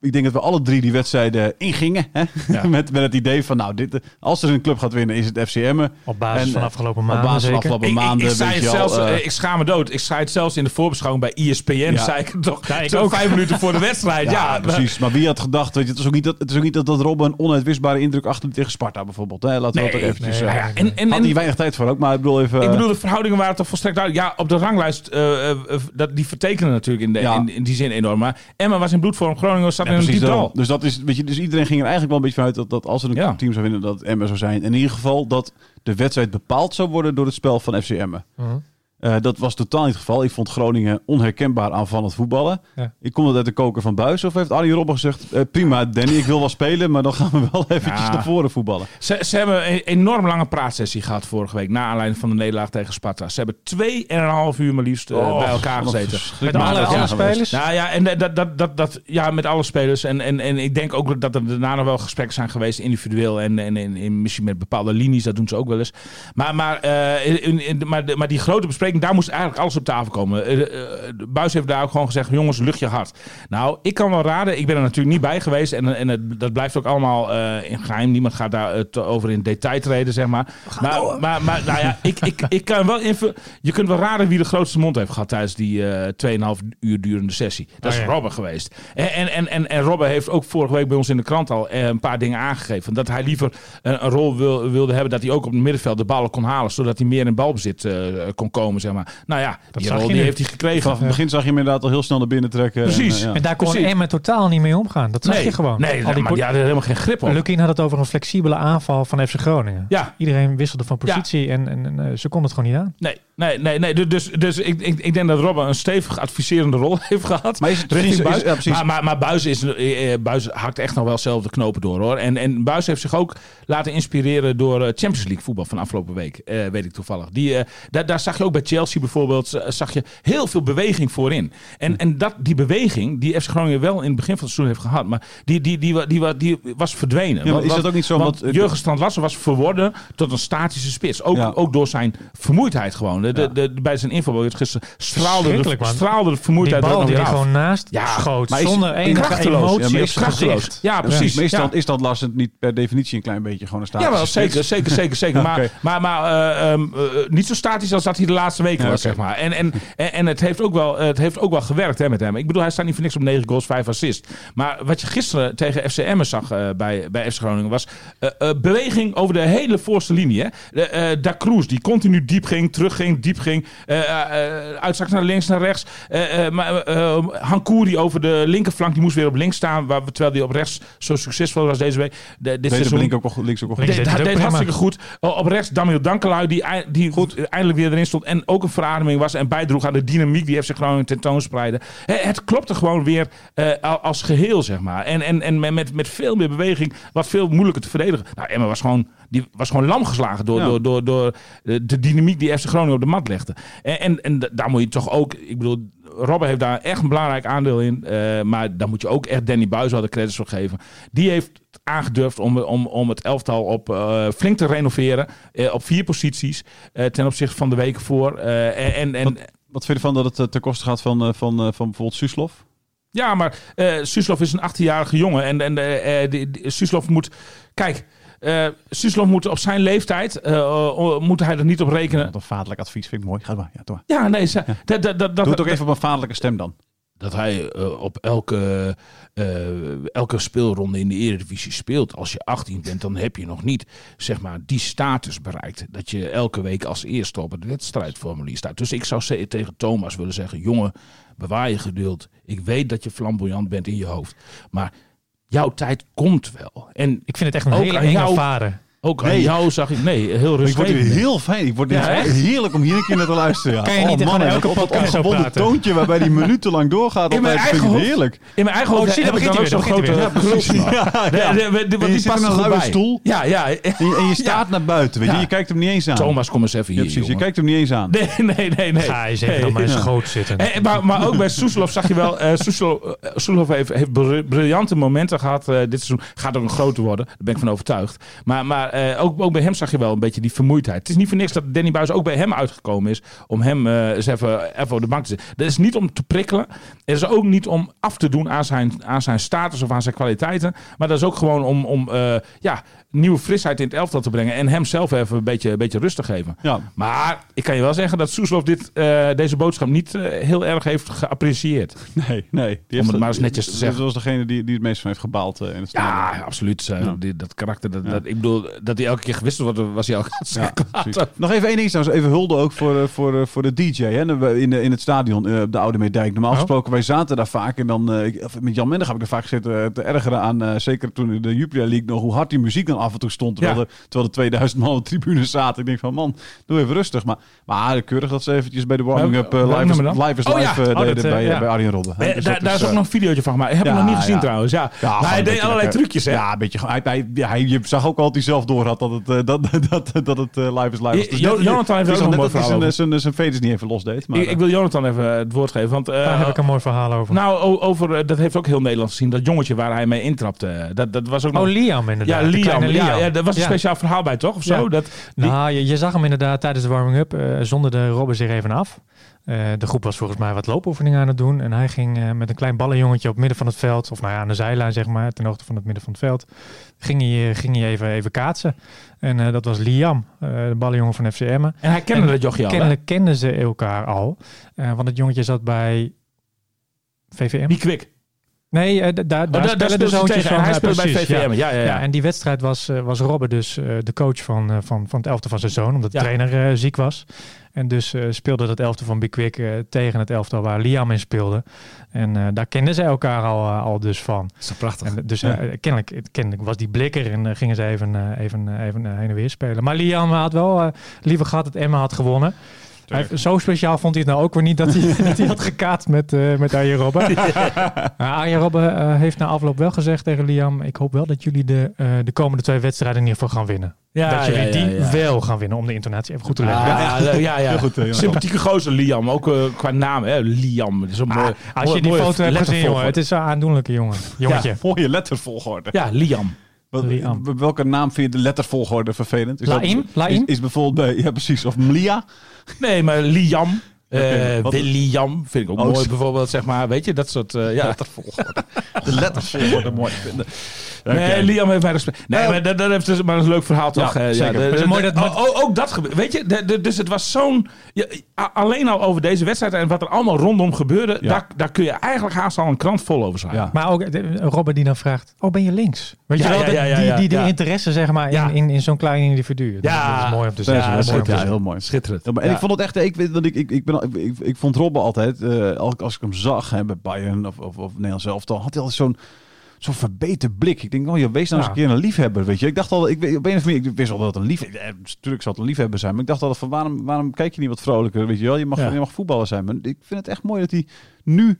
ik denk dat we alle drie die wedstrijden ingingen. Hè? Ja. met, met het idee van, nou, dit, als er een club gaat winnen, is het FCM. Op basis En, van eh, afgelopen Op maanden basis van afgelopen Ik, ik, maanden. ik, het je zelfs, eh, eh, ik schaam me dood. Ik zei het zelfs in de voorbeschouwing bij ESPN. Ja. Zei ik toch Ja, ik zo ook. vijf minuten voor de wedstrijd. ja, Ja, precies. Maar wie had gedacht, weet je, het is ook niet dat, het is ook niet dat, dat Robben een onuitwisbare indruk achter tegen Sparta bijvoorbeeld. Hè? Laten we Nee, dat ook eventjes nee, ja, en, en, Had en, hij weinig tijd voor ook, maar ik bedoel even... Ik bedoel, de verhoudingen waren toch volstrekt duidelijk. Ja, op de ranglijst, eh, dat, die vertekenen natuurlijk in, de, Ja. in, in die zin enorm. Maar Emma was in bloedvorm, Groningen Ja, in een diep dal. Dus, dat is, weet je, dus iedereen ging er eigenlijk wel een beetje vanuit dat, dat als er een Ja. team zou winnen, dat het Emmen zou zijn. In ieder geval dat de wedstrijd bepaald zou worden door het spel van FC Emmen. Mhm. Eh, dat was totaal niet het geval. Ik vond Groningen onherkenbaar aanvallend voetballen. Ja. Ik kon het uit de koker van Buis. Of heeft Arjen Robben gezegd, eh, prima Danny, ik wil wel spelen, maar dan gaan we wel eventjes Ja. naar voren voetballen. Ze, ze hebben een enorm lange praatsessie gehad vorige week. Na aanleiding van de nederlaag tegen Sparta. Ze hebben tweeënhalf uur maar liefst eh, Oh, bij elkaar gezeten. Met alle, spelers? Nou ja, en dat, dat, dat, dat, ja, met alle spelers. En, en, en ik denk ook dat er daarna nog wel gesprekken zijn geweest, individueel. En, en, en, en misschien met bepaalde linies, dat doen ze ook wel eens. Maar, maar, in, in- maar, maar die grote bespreking, daar moest eigenlijk alles op tafel komen. Eh, eh, de Buis heeft daar ook gewoon gezegd: jongens, lucht je hart. Nou, ik kan wel raden, ik ben er natuurlijk niet bij geweest. En, en het- dat blijft ook allemaal eh, in geheim. Niemand gaat daar te- over in detail treden, zeg maar. Maar, maar, maar nou ja, ik, ik, ik kan wel invullen. Je kunt wel raden wie de grootste mond heeft gehad tijdens die eh 2,5 uur durende sessie. Dat is Oh ja. Robben geweest. En, en, en, en, en Robben heeft ook vorige week bij ons in de krant al een paar dingen aangegeven. Dat hij liever een, een rol wil, wilde hebben dat hij ook op het middenveld de ballen kon halen. Zodat hij meer in balbezit eh, kon komen, zeg maar. Nou ja, die zag rol die heeft hij gekregen. Vanaf het begin zag je hem inderdaad al heel snel naar binnen trekken. Precies. En, eh, ja. En daar kon Precies. Emmen totaal niet mee omgaan. Dat zag nee, je gewoon. Nee, Al die maar die hadden er helemaal geen grip op. Lukien had het over een flexibele aanval van FC Groningen. Ja, Iedereen wisselde van positie en, en, en, eh, ze konden het gewoon niet aan. nee, nee, nee. nee. Dus, dus ik, ik, ik denk dat Robben een stevig adviserende rol heeft gehad. Maar is het richting is- is- Buis. ja, precies. maar, maar, maar Buis, is, eh, Buis hakt echt nog wel zelf de knopen door hoor. En, en Buis heeft zich ook laten inspireren door Champions League voetbal van afgelopen week. eh, weet ik toevallig. Die, daar, daar zag je ook bij Chelsea bijvoorbeeld zag je heel veel beweging voorin. En, en dat, die beweging die FC Groningen wel in het begin van het seizoen heeft gehad. Maar die, die, die, die, die, die was verdwenen. Ja, maar is dat ook niet zo? Want Want, eh, Jurgen Strand Larsen was verworden tot een statische spits. Ook, Ja. ook door zijn vermoeidheid gewoon. De, de, bij zijn inval gisteren straalde de, straalde de vermoeidheid er bal die af. gewoon naast Ja, schoot. maar is- zonder enige krachteloos. emotie maar is krachteloos. gezicht. Ja, precies. Maar is, Ja. dan, is dat Lars niet per definitie een klein beetje gewoon een status? Ja, wel, zeker, zeker, zeker, zeker. Maar, maar, maar eh, ehm, eh, niet zo statisch als dat hij de laatste weken Ja, was, zeg maar. En, en, en, en het, heeft ook wel, het heeft ook wel gewerkt hè, met hem. Ik bedoel, hij staat niet voor niks op 9 goals, 5 assists. Maar wat je gisteren tegen FC Emmen zag eh, bij, bij FC Groningen was eh, eh, beweging over de hele voorste linie. Hè. De, eh, da Cruz, die continu diep ging, terug ging, diep ging. eh eh, uitzak naar links, naar rechts. Eh, eh, maar eh, Hankouri over de linkerflank, die moest weer op links staan. Waar, terwijl hij op rechts zo succesvol was deze week. De, dit Deze seizoen. ook wel, links ook wel goed. deed Deed, hartstikke goed. Op rechts Damiel Dankelui, die, die eindelijk weer erin stond. En ook een verademing was en bijdroeg aan de dynamiek die FC Groningen tentoonspreidde. Het klopte gewoon weer eh, al- als geheel, zeg maar. En, en, en met, met veel meer beweging, wat veel moeilijker te verdedigen. Nou, Emma was gewoon, die was gewoon lam geslagen door, Ja. door, door, door de, dynamiek die FC Groningen op de mat legde. En, en, en da- daar moet je toch ook, ik bedoel... Robben heeft daar echt een belangrijk aandeel in. eh, maar daar moet je ook echt Danny Buis wel de credits voor geven. Die heeft aangedurfd om, om, om het elftal op, eh, flink te renoveren. eh, op vier posities ten opzichte van de weken voor. En, en, Wat vind je ervan dat het ten koste gaat van, van, van bijvoorbeeld Suslov? ja, maar Suslov is een 18-jarige jongen. En, en die, die- Suslov moet... Kijk, eh Suslov moet op zijn leeftijd... eh, eh, moet hij er niet op rekenen. Wat een vaderlijk advies vind ik mooi. Ga maar. Ja, maar. Ja, nee. ze- Dat, dat, dat, Doe het dat, ook even op een vaderlijke stem dan. dat hij op elke, eh, elke speelronde in de Eredivisie speelt. Als je 18 bent, dan heb je nog niet zeg maar, die status bereikt. Dat je elke week als eerste op het wedstrijdformulier staat. Dus ik zou ze- tegen Thomas willen zeggen: jongen, bewaar je geduld. Ik weet dat je flamboyant bent in je hoofd. Maar jouw tijd komt wel. En Ik vind het echt een hele enge vader. Ook aan Nee. jou zag ik... Nee, heel Ik rustig. word weer heel fijn. Ik word Ja, heerlijk om hier een keer naar te luisteren. Ja. Kan je niet oh, man, elke op dat podcast ongebonden praten? toontje waarbij die minutenlang doorgaat. In mijn eigen ik hoofd. heerlijk. In mijn eigen hoofd Oh, daar ik dan ook begint zo'n grote. Ja, De- ja. die zit past er een luie bij. stoel. Ja, ja. En je, staat naar buiten. Weet je. Je kijkt hem niet eens aan. Thomas, kom eens even hier, precies. Je kijkt hem niet eens aan. Nee, nee, nee. nee. Ga je zeggen Nee. op mijn schoot zitten. Eh, maar, maar ook bij Soeslof zag je wel. eh Soeslof, eh, heeft, heeft br- briljante momenten gehad dit seizoen. Gaat ook een groter worden. Daar ben ik van overtuigd. Maar, uh, ook, ook bij hem zag je wel een beetje die vermoeidheid. Het is niet voor niks dat Danny Buis ook bij hem uitgekomen is. Om hem uh, eens even, even op de bank te zetten. Dat is niet om te prikkelen. Het is ook niet om af te doen aan zijn, aan zijn status of aan zijn kwaliteiten. Maar dat is ook gewoon om, om uh, ja, nieuwe frisheid in het elftal te brengen. En hem zelf even een beetje, een beetje rust te geven. Ja. Maar ik kan je wel zeggen dat Soeslof dit, uh, deze boodschap niet uh, heel erg heeft geapprecieerd. Nee, nee. Die Om het maar eens netjes te zeggen. Dat was degene die, die het meest van heeft gebaald uh, in het stadion. Ja, absoluut. Ja. Die, dat karakter, dat, Ja. dat, ik bedoel, dat hij elke keer gewisseld wordt, was hij al Ja. Nog even één ding trouwens. Even hulde ook voor, eh, voor, eh, voor de DJ hè, in, in het stadion eh, op de Oude Meerdijk. Normaal Oh. gesproken, wij zaten daar vaak. En dan, eh, met Jan Mendig heb ik er vaak gezeten eh, te ergeren aan. eh, zeker toen in de Jupiler League nog hoe hard die muziek dan af en toe stond. Terwijl, Ja. er, terwijl er 2000 man op de tribune zaten. Ik denk van man, doe even rustig. Maar, maar keurig dat ze eventjes bij de warming-up eh, live, is, live is Oh, ja. live eh, Oh, deden dat, eh, bij, ja. bij Arjen Robben. Dus daar, is ook nog een videootje van gemaakt. Ik heb ja, hem nog niet gezien ja. trouwens. Ja. Ja, maar gewoon hij deed allerlei lekker. trucjes, hè? Ja, een beetje. Hij, hij, ja, hij, je zag ook al dat hij zelf door had dat het, dat, dat, dat, het live is live. was. Net- Jonathan heeft ook nog een mooi zijn, zijn, niet even los deed. Maar, ik, wil Jonathan even het woord geven. Want, eh, Daar heb ik een mooi verhaal over. Nou, over, dat heeft ook heel Nederland gezien. Dat jongetje waar hij mee intrapte. Dat, dat was ook nog... oh, Liam inderdaad. ja, de Liam. Ja, ja, daar was een Ja. speciaal verhaal bij, toch? Of zo? Ja. Dat, die- Nou, je, je zag hem inderdaad tijdens de warming-up. eh zonder de Robben zich even af. Eh, de groep was volgens mij wat loopoefeningen aan het doen. En hij ging eh, met een klein ballenjongetje op het midden van het veld. Of nou ja, aan de zijlijn zeg maar. Ten hoogte van het midden van het veld. Ging hij, ging hij even, even kaatsen. En dat was Liam, de ballenjongen van FCM. en hij kende En dat jochie al, hè? Kennelijk kenden ze elkaar al. Want het jongetje zat bij VVM. Die kwik. Nee, eh, da- daar Oh, daar daar, daar spelen de hij zoontjes tegen. En van. hij speelt bij. VVM. Ja, ja, en die wedstrijd was, eh, was Robben dus eh, de coach van, van, van het elfte van zijn zoon, omdat de trainer ziek was. En dus eh, speelde dat elfte van Bikwik tegen het elftal waar Liam in speelde. En daar kenden ze elkaar al, al dus van. Dat is toch prachtig. En, dus Ja. kennelijk, kennelijk was die blikker en gingen ze even, even, even heen en weer spelen. Maar Liam had wel liever gehad dat Emma had gewonnen. Hij, zo speciaal vond hij het nou ook weer niet dat hij, dat hij had gekaatst met, eh met Arjen Robben. Maar Arjen Robben eh, heeft na afloop wel gezegd tegen Liam... ik hoop wel dat jullie de, eh, de komende twee wedstrijden in ieder geval gaan winnen. Ja, dat jullie ja, ja, die ja. wel gaan winnen, om de intonatie even goed te leggen. Ja, ja, ja, ja. Heel goed, Jonathan. Sympathieke gozer, Liam. Ook qua naam, hè. Liam. Dat is een Ah, mooi, als mooi- je die mooie foto hebt gezien, jongen, het is een aandoenlijke jongen. Jongetje. Mooie lettervolgorde. Ja, Liam. Wat- Welke naam vind je de lettervolgorde vervelend? Is dat- Laim? Laim? Is, is bijvoorbeeld bij, ja precies, of Mlia. Nee, maar Liam. eh Oké, wat- William vind ik ook Oh, mooi bijvoorbeeld, zeg maar. Weet je, dat soort... eh, ja. Lettervolgorde. De lettervolgorde mooi vinden. Nee. Liam heeft mij respect. Nee, Nou, maar dat, dat heeft dus maar een leuk verhaal toch? Ja, Eh, zeker. de- Maar het is de- mooi de- dat- oh, oh, ook dat gebeurt. Weet je, de- de- dus het was zo'n... ja, alleen al over deze wedstrijd en wat er allemaal rondom gebeurde, Ja. daar, daar kun je eigenlijk haast al een krant vol over schrijven. Ja. Maar ook de- Robben die dan vraagt, oh ben je links? Weet Ja, je wel, ja, de- ja, ja, die, ja, die, die ja. interesse zeg maar Ja. in, in, in zo'n klein individu. Dat, Ja. dat is mooi om te Ja, zeggen. Ja, zeggen. heel mooi. Schitterend. Ja, maar en Ja. ik vond het echt, ik, weet, want ik, ik, ik, ben, ik, ik, ik vond Robben altijd, eh, als, als ik hem zag hè, bij Bayern of, of, of Nederlands elftal, had hij altijd zo'n zo'n verbeten blik. Ik denk, oh je wees nou eens een keer een liefhebber, weet je. Ik dacht al, ik, weet- op een of andere manier, ik wist al dat het een lief, eh, natuurlijk zal het een liefhebber zijn, maar ik dacht altijd van, waarom, waarom kijk je niet wat vrolijker, weet je wel. Je mag, je mag voetballer zijn, maar ik vind het echt mooi dat hij nu...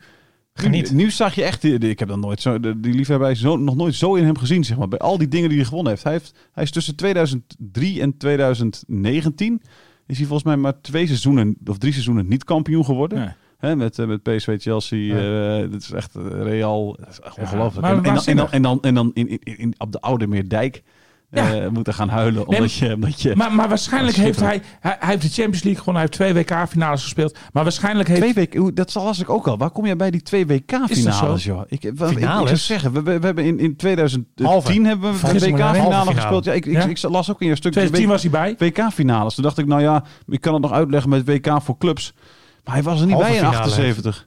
Geniet. Nu, nu zag je echt, ik heb dan nooit zo, die liefhebber zo, nog nooit zo in hem gezien, zeg maar. Bij al die dingen die hij gewonnen heeft. Hij, heeft, hij is tussen 2003 en 2019 is hij volgens mij maar twee seizoenen of drie seizoenen niet kampioen geworden. Hè, met, eh, met PSV, Chelsea, Ja. eh, dat is echt eh, Real, dat is echt Ja, ongelooflijk. En, en, dan, en, dan, en dan, en dan in, in, in- op de Oude Meerdijk Ja. eh, moeten gaan huilen omdat je... Omdat je Maar, maar waarschijnlijk heeft hij, hij... Hij heeft de Champions League gewonnen. Hij heeft twee WK-finales gespeeld. Maar waarschijnlijk heeft... Twee hoe- dat las ik ook al. Waar kom je bij die twee Is dat WK-finales, zo? joh? Ik, ik, ik, ik zou zeggen, we, we, hebben in, in 2010 Halve. hebben we een finale. WK-finale gespeeld. Ja, ik, ik, Ja? ik las ook in je stuk 2010 was hij bij. WK-finales. Toen dacht ik, nou ja, ik kan het nog uitleggen met WK voor clubs. Maar hij was er niet Halve bij in finale 78.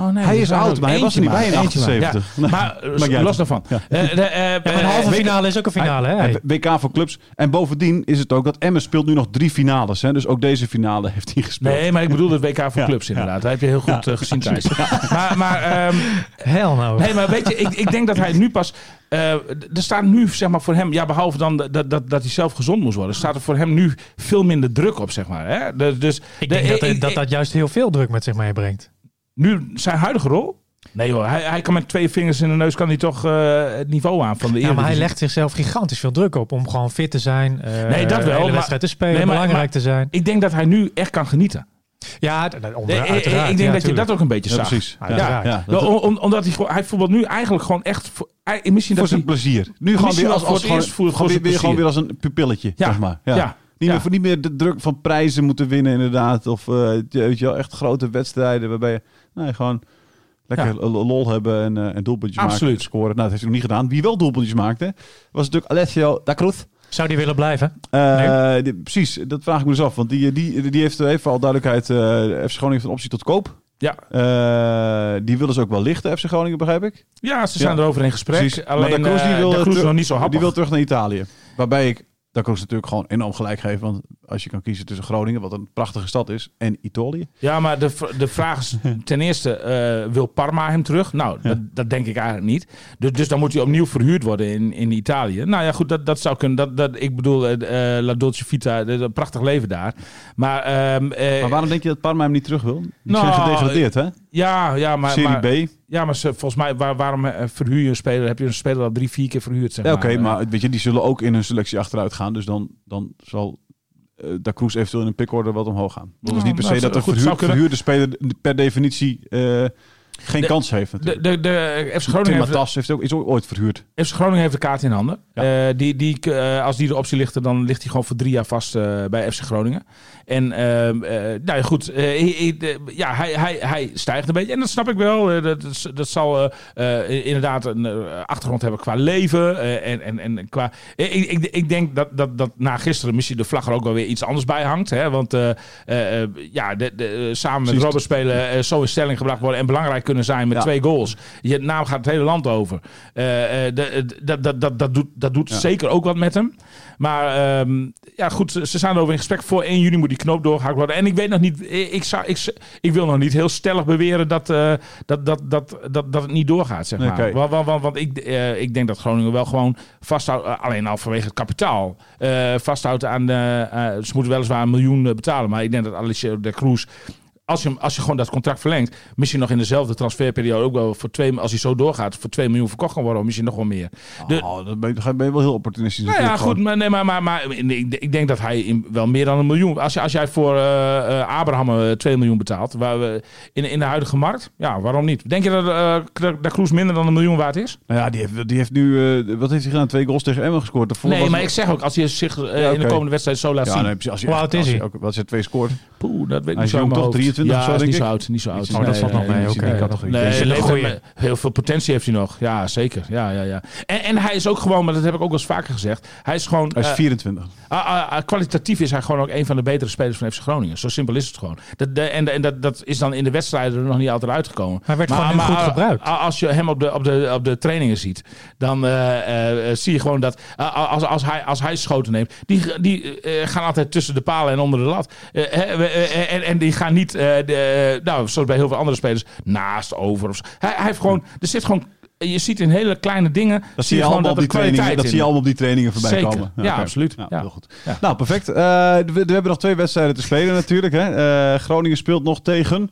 Oh, nee, hij is oud, maar hij was er niet bij in eentje maar, 78. ja. Maar eh, los daarvan. Ja. Eh, de, Ja, maar een eh, halve finale is ook een finale, hè? Hij- WK voor clubs. En bovendien is het ook dat Emmen speelt nu nog drie finales. Hè? Dus ook deze finale heeft hij gespeeld. Nee, maar ik bedoel het WK voor Ja, clubs ja. inderdaad. Dat heb je heel goed gezien thuis. Maar, maar, ehm, Hel nou. nee, maar weet je, ik, ik denk dat hij nu pas... eh, er staat nu zeg maar voor hem, ja, behalve dan dat, dat, dat hij zelf gezond moest worden, staat er voor hem nu veel minder druk op, zeg maar. Hè? De- dus ik de- denk dat, ik- dat dat juist heel veel druk met zich meebrengt. nu zijn huidige rol. Nee hoor, hij, hij kan met twee vingers in de neus kan hij toch eh, het niveau aan van de Ja, maar hij legt zichzelf gigantisch veel druk op om gewoon fit te zijn. eh, Nee, dat wel, De wedstrijd te spelen, Nee, maar- belangrijk maar- te zijn. Ik denk dat hij nu echt kan genieten. Ja, onder, ik denk ja, dat je dat ook een beetje Ja, zag. precies. Ja, om- omdat hij, hij voetbalt nu eigenlijk gewoon echt... Voor, hij- misschien voor dat zijn hij, plezier. Nu gewoon weer als, voor als het gewoon, weer, zijn weer gewoon weer plezier. als een pupilletje, Ja, zeg maar. Ja. ja, Niet, ja. meer, voor- niet meer de druk van prijzen moeten winnen inderdaad. Of eh, weet je wel, echt grote wedstrijden waarbij je nee, gewoon lekker Ja. lol hebben en, eh en doelpuntjes Absoluut. maken, scoren. Nou, dat heeft hij nog niet gedaan. Wie wel doelpuntjes maakte, was natuurlijk Alessio da Cruz. Zou die willen blijven? Eh, precies, dat vraag ik me dus af. Want die, die, die heeft even al duidelijkheid. eh FC Groningen heeft een optie tot koop. Ja. Eh, die willen ze ook wel lichten, FC Groningen, begrijp ik. ja, ze zijn Ja. erover in gesprek. Precies. Alleen maar Cruz, die wil, nog niet zo happig. Die wil terug naar Italië. Waarbij ik Da Cruz natuurlijk gewoon enorm gelijk geef. Want als je kan kiezen tussen Groningen, wat een prachtige stad is, en Italië. Ja, maar de, de vraag is ten eerste, eh, wil Parma hem terug? Nou, dat, dat denk ik eigenlijk niet. Dus, dus dan moet hij opnieuw verhuurd worden in, in Italië. Nou ja, goed, dat, dat zou kunnen. Dat, dat, ik bedoel, eh, eh, La Dolce Vita, dat- een prachtig leven daar. Maar, ehm, eh, Maar waarom denk je dat Parma hem niet terug wil? Die Nou, zijn gedegradeerd, hè? ja, ja, maar... Serie maar, B. Ja, maar ze, volgens mij, waar, waarom verhuur je een speler? Heb je een speler al drie, vier keer verhuurd, zeg Ja, Oké, maar. maar weet je, die zullen ook in hun selectie achteruit gaan. Dus dan, dan zal eh Da Cruz eventueel in een pickorde wat omhoog gaan. Dat is Nou, niet per nou, se dat goed, een zou verhuur, verhuurde speler per definitie eh, geen De- kans heeft De, natuurlijk. de, de FC Tim Groningen heeft, heeft ook, is ooit verhuurd. FC Groningen heeft de kaart in handen. Ja. Eh, die, die, eh, als die de optie ligt, dan ligt hij gewoon voor drie jaar vast eh, bij FC Groningen. En nou ja, goed, hij- de- ja, hij, hij, hij stijgt een beetje. En dat snap ik wel. Dat, dat zal inderdaad een achtergrond hebben qua leven. en, en, en qua, ik, ik, ik denk dat, dat, dat na gisteren misschien de vlag er ook wel weer iets anders bij hangt. Hè? Want ja, de, de, samen met. Robert spelen zo in stelling gebracht worden. En belangrijk kunnen zijn met Ja. twee goals. Je naam gaat het hele land over. Eh, eh, de- dat, dat, dat, dat doet, dat doet Ja. zeker ook wat met hem. Maar ehm, ja, goed, ze ze zijn erover in gesprek. Voor 1 juni moet die knoop doorgehakt worden. En ik weet nog niet, ik, zou, ik, ik wil nog niet heel stellig beweren dat, eh, dat, dat, dat, dat, dat het niet doorgaat, zeg maar. Want, want, want, ik, eh, ik denk dat Groningen wel gewoon vasthoudt, eh, alleen al vanwege het kapitaal, eh, vasthoudt aan de, eh, ze moeten weliswaar een miljoen eh, betalen. Maar ik denk dat Alicia de Cruz als je, als je gewoon dat contract verlengt, misschien nog in dezelfde transferperiode ook wel voor twee, als hij zo doorgaat, voor 2 miljoen verkocht kan worden, misschien nog wel meer. De, oh, dat ben je, wel heel opportunistisch. Nou ja, goed, maar, nee, maar, maar, maar ik, ik denk dat hij in, wel meer dan een miljoen. Als, als jij voor eh, eh, Abraham eh, 2 miljoen betaalt, waar we, in, in de huidige markt, ja, waarom niet? Denk je dat, uh, dat Kroes minder dan een miljoen waard is? Nou ja, die heeft, die heeft nu, wat heeft hij gedaan? Twee goals tegen Emmen gescoord. Nee, maar ik zeg ook, als hij zich in de komende wedstrijd zo laat ja, zien. Nee, als je, wat is hij? Als je, als je twee scoort. Poeh, dat weet ik niet is toch 23 ja, niet zo oud. Niet zo oud. Oh, dat valt nog mee. Heel veel potentie heeft hij nog. Ja, zeker. Ja, ja, ja. En, en hij is ook gewoon, maar dat heb ik ook wel eens vaker gezegd. Hij is gewoon... Hij is eh, 24. Ah, ah, ah, kwalitatief is hij gewoon ook een van de betere spelers van FC Groningen. Zo simpel is het gewoon. Dat, en en dat, dat is dan in de wedstrijden er nog niet altijd uitgekomen. Hij werd gewoon goed gebruikt. Als je hem op de, op de, op de trainingen ziet, dan eh, eh, zie je gewoon dat als, als, hij, als hij schoten neemt, die, die gaan altijd tussen de palen en onder de lat. en die gaan niet de, nou, zoals bij heel veel andere spelers, naast, over. Of zo. Hij, hij heeft gewoon, er zit gewoon, je ziet in hele kleine dingen, Dat zie je allemaal op die trainingen. Dat zie je allemaal op die trainingen voorbij Zeker. komen. Ja, oké. absoluut. Ja, Ja. Heel goed. Ja. Nou, perfect. Eh, we, we hebben nog twee wedstrijden te spelen natuurlijk. Hè. Eh, Groningen speelt nog tegen.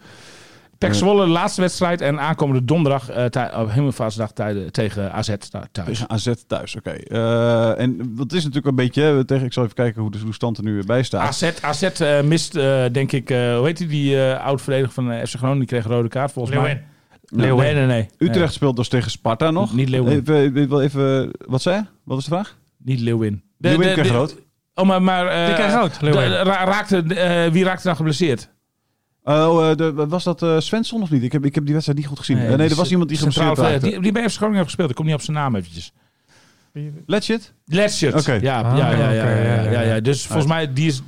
Pek Zwolle, de laatste wedstrijd. En aankomende donderdag, eh tij- op Hemelvaartsdag tijden- tegen AZ thuis. Tegen AZ thuis, oké. Eh, en wat is natuurlijk een beetje, hè, tegen, ik zal even kijken hoe de stand er nu bij staat. AZ, AZ eh, mist, eh, denk ik, eh, hoe heet die, die eh oud-verdediger van eh, FC Groningen? Die kreeg een rode kaart volgens Leeuwin. mij. Nee, nee, nee. Utrecht speelt dus tegen Sparta nog. Niet Leeuwin. Even, even, wat zei je? Wat was de vraag? Niet Leeuwin. De- Leeuwin de- kreeg rood. Oh, maar, maar eh, Die kreeg rood, ra- raakte, eh, wie raakte dan geblesseerd? Oh, eh, de, was dat eh Svensson of niet? Ik heb, ik heb die wedstrijd niet goed gezien. Nee, nee er was iemand die geblesseerd raakte. Die, die bij FC Groningen heeft gespeeld. Ik kom niet op zijn naam eventjes. Let's Letchert. Oké. Ja, Ah, ja, ja, ja, oké, ja, ja, ja, ja. ja. Dus volgens mij, die is...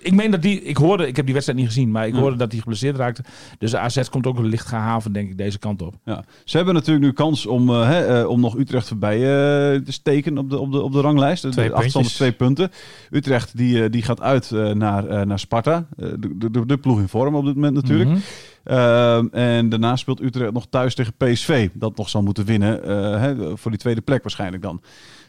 Ik meen dat die... Ik hoorde... Ik heb die wedstrijd niet gezien, maar ik Ja. hoorde dat hij geblesseerd raakte. Dus de AZ komt ook licht gehavend, denk ik, deze kant op. Ja. Ze hebben natuurlijk nu kans om, eh, hè, eh, om nog Utrecht voorbij eh, te steken op de, op de, op de ranglijst. De- Twee de achterstand is twee punten. Utrecht die, die gaat uit naar, naar Sparta. De, de, de ploeg in vorm op dit moment natuurlijk. Mhm. Ehm, en daarna speelt Utrecht nog thuis tegen PSV. Dat nog zal moeten winnen. eh, hè, voor die tweede plek waarschijnlijk dan.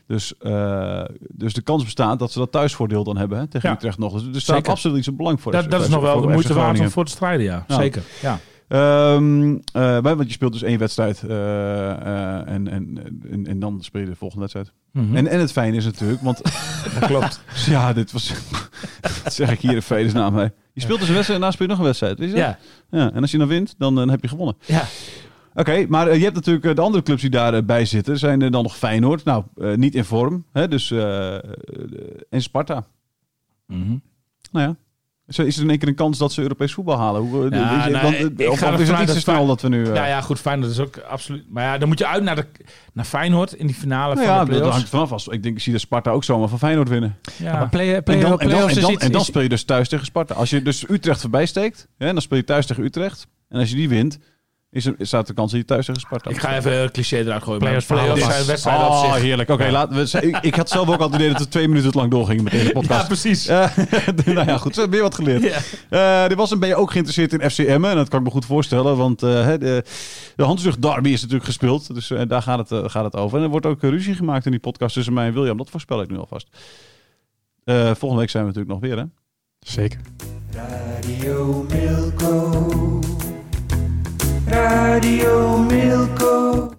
Dus, eh, dus de kans bestaat dat ze dat thuisvoordeel dan hebben hè, tegen Ja. Utrecht nog. Dus er staat Zeker. absoluut iets belang voor. Dat, dat is nog wel de moeite waard om voor te strijden, ja. Ja. Zeker, ja. Eh, want je speelt dus één wedstrijd eh, en, en, en, en dan speel je de volgende wedstrijd. Mhm. En, en het fijne is natuurlijk, want dat klopt. ja, dit was, dat zeg ik hier in vredesnaam bij. Je speelt dus een wedstrijd en daarna speel je nog een wedstrijd. Weet je dat? Ja, ja. En als je dan wint, dan, dan heb je gewonnen. ja. Oké, maar eh, je hebt natuurlijk eh, de andere clubs die daarbij bij zitten. Zijn er dan nog Feyenoord? Nou, eh, niet in vorm. Hè? Dus, eh, eh, en Sparta. Mhm. Nou ja. Is er is er in één keer een kans dat ze Europees voetbal halen? Hoe, eh, Ja, je, nou, want, ik- eh, of, ga of is het dat snel dat we nu... eh, Nou ja, goed, fijn. Dat is ook absoluut... Maar ja, dan moet je uit naar, de, naar Feyenoord in die finale Nou van ja, de dat playoffs. hangt vanaf. Als, ik denk, ik zie de Sparta ook zomaar van Feyenoord winnen. Ja. Maar play, play, En dan, en dan, play-offs en is dan, iets- en dan is- speel je dus thuis tegen Sparta. Als je dus Utrecht voorbij steekt, hè, dan speel je thuis tegen Utrecht. En als je die wint, Is er, staat de kans dat je thuis tegen Sparta? Ik ga even een cliché eruit gooien. Play-offs verhaal. zijn wedstrijden op Oh, zich. heerlijk. Oké, Ja. laten we. Ik, ik had zelf ook altijd idee dat het twee minuten te lang doorging met deze podcast. Ja, precies. Eh, nou ja, goed. Zo heb je wat geleerd. Eh, dit was een, ben je ook geïnteresseerd in FCM? En dat kan ik me goed voorstellen, want eh, hè, de, de Hansrug Derby is natuurlijk gespeeld. Dus eh, daar gaat het, eh, gaat het over. En er wordt ook eh, ruzie gemaakt in die podcast tussen mij en William. Dat voorspel ik nu alvast. Eh, volgende week zijn we natuurlijk nog weer, hè? Zeker. Radio Milko. Radio Milko.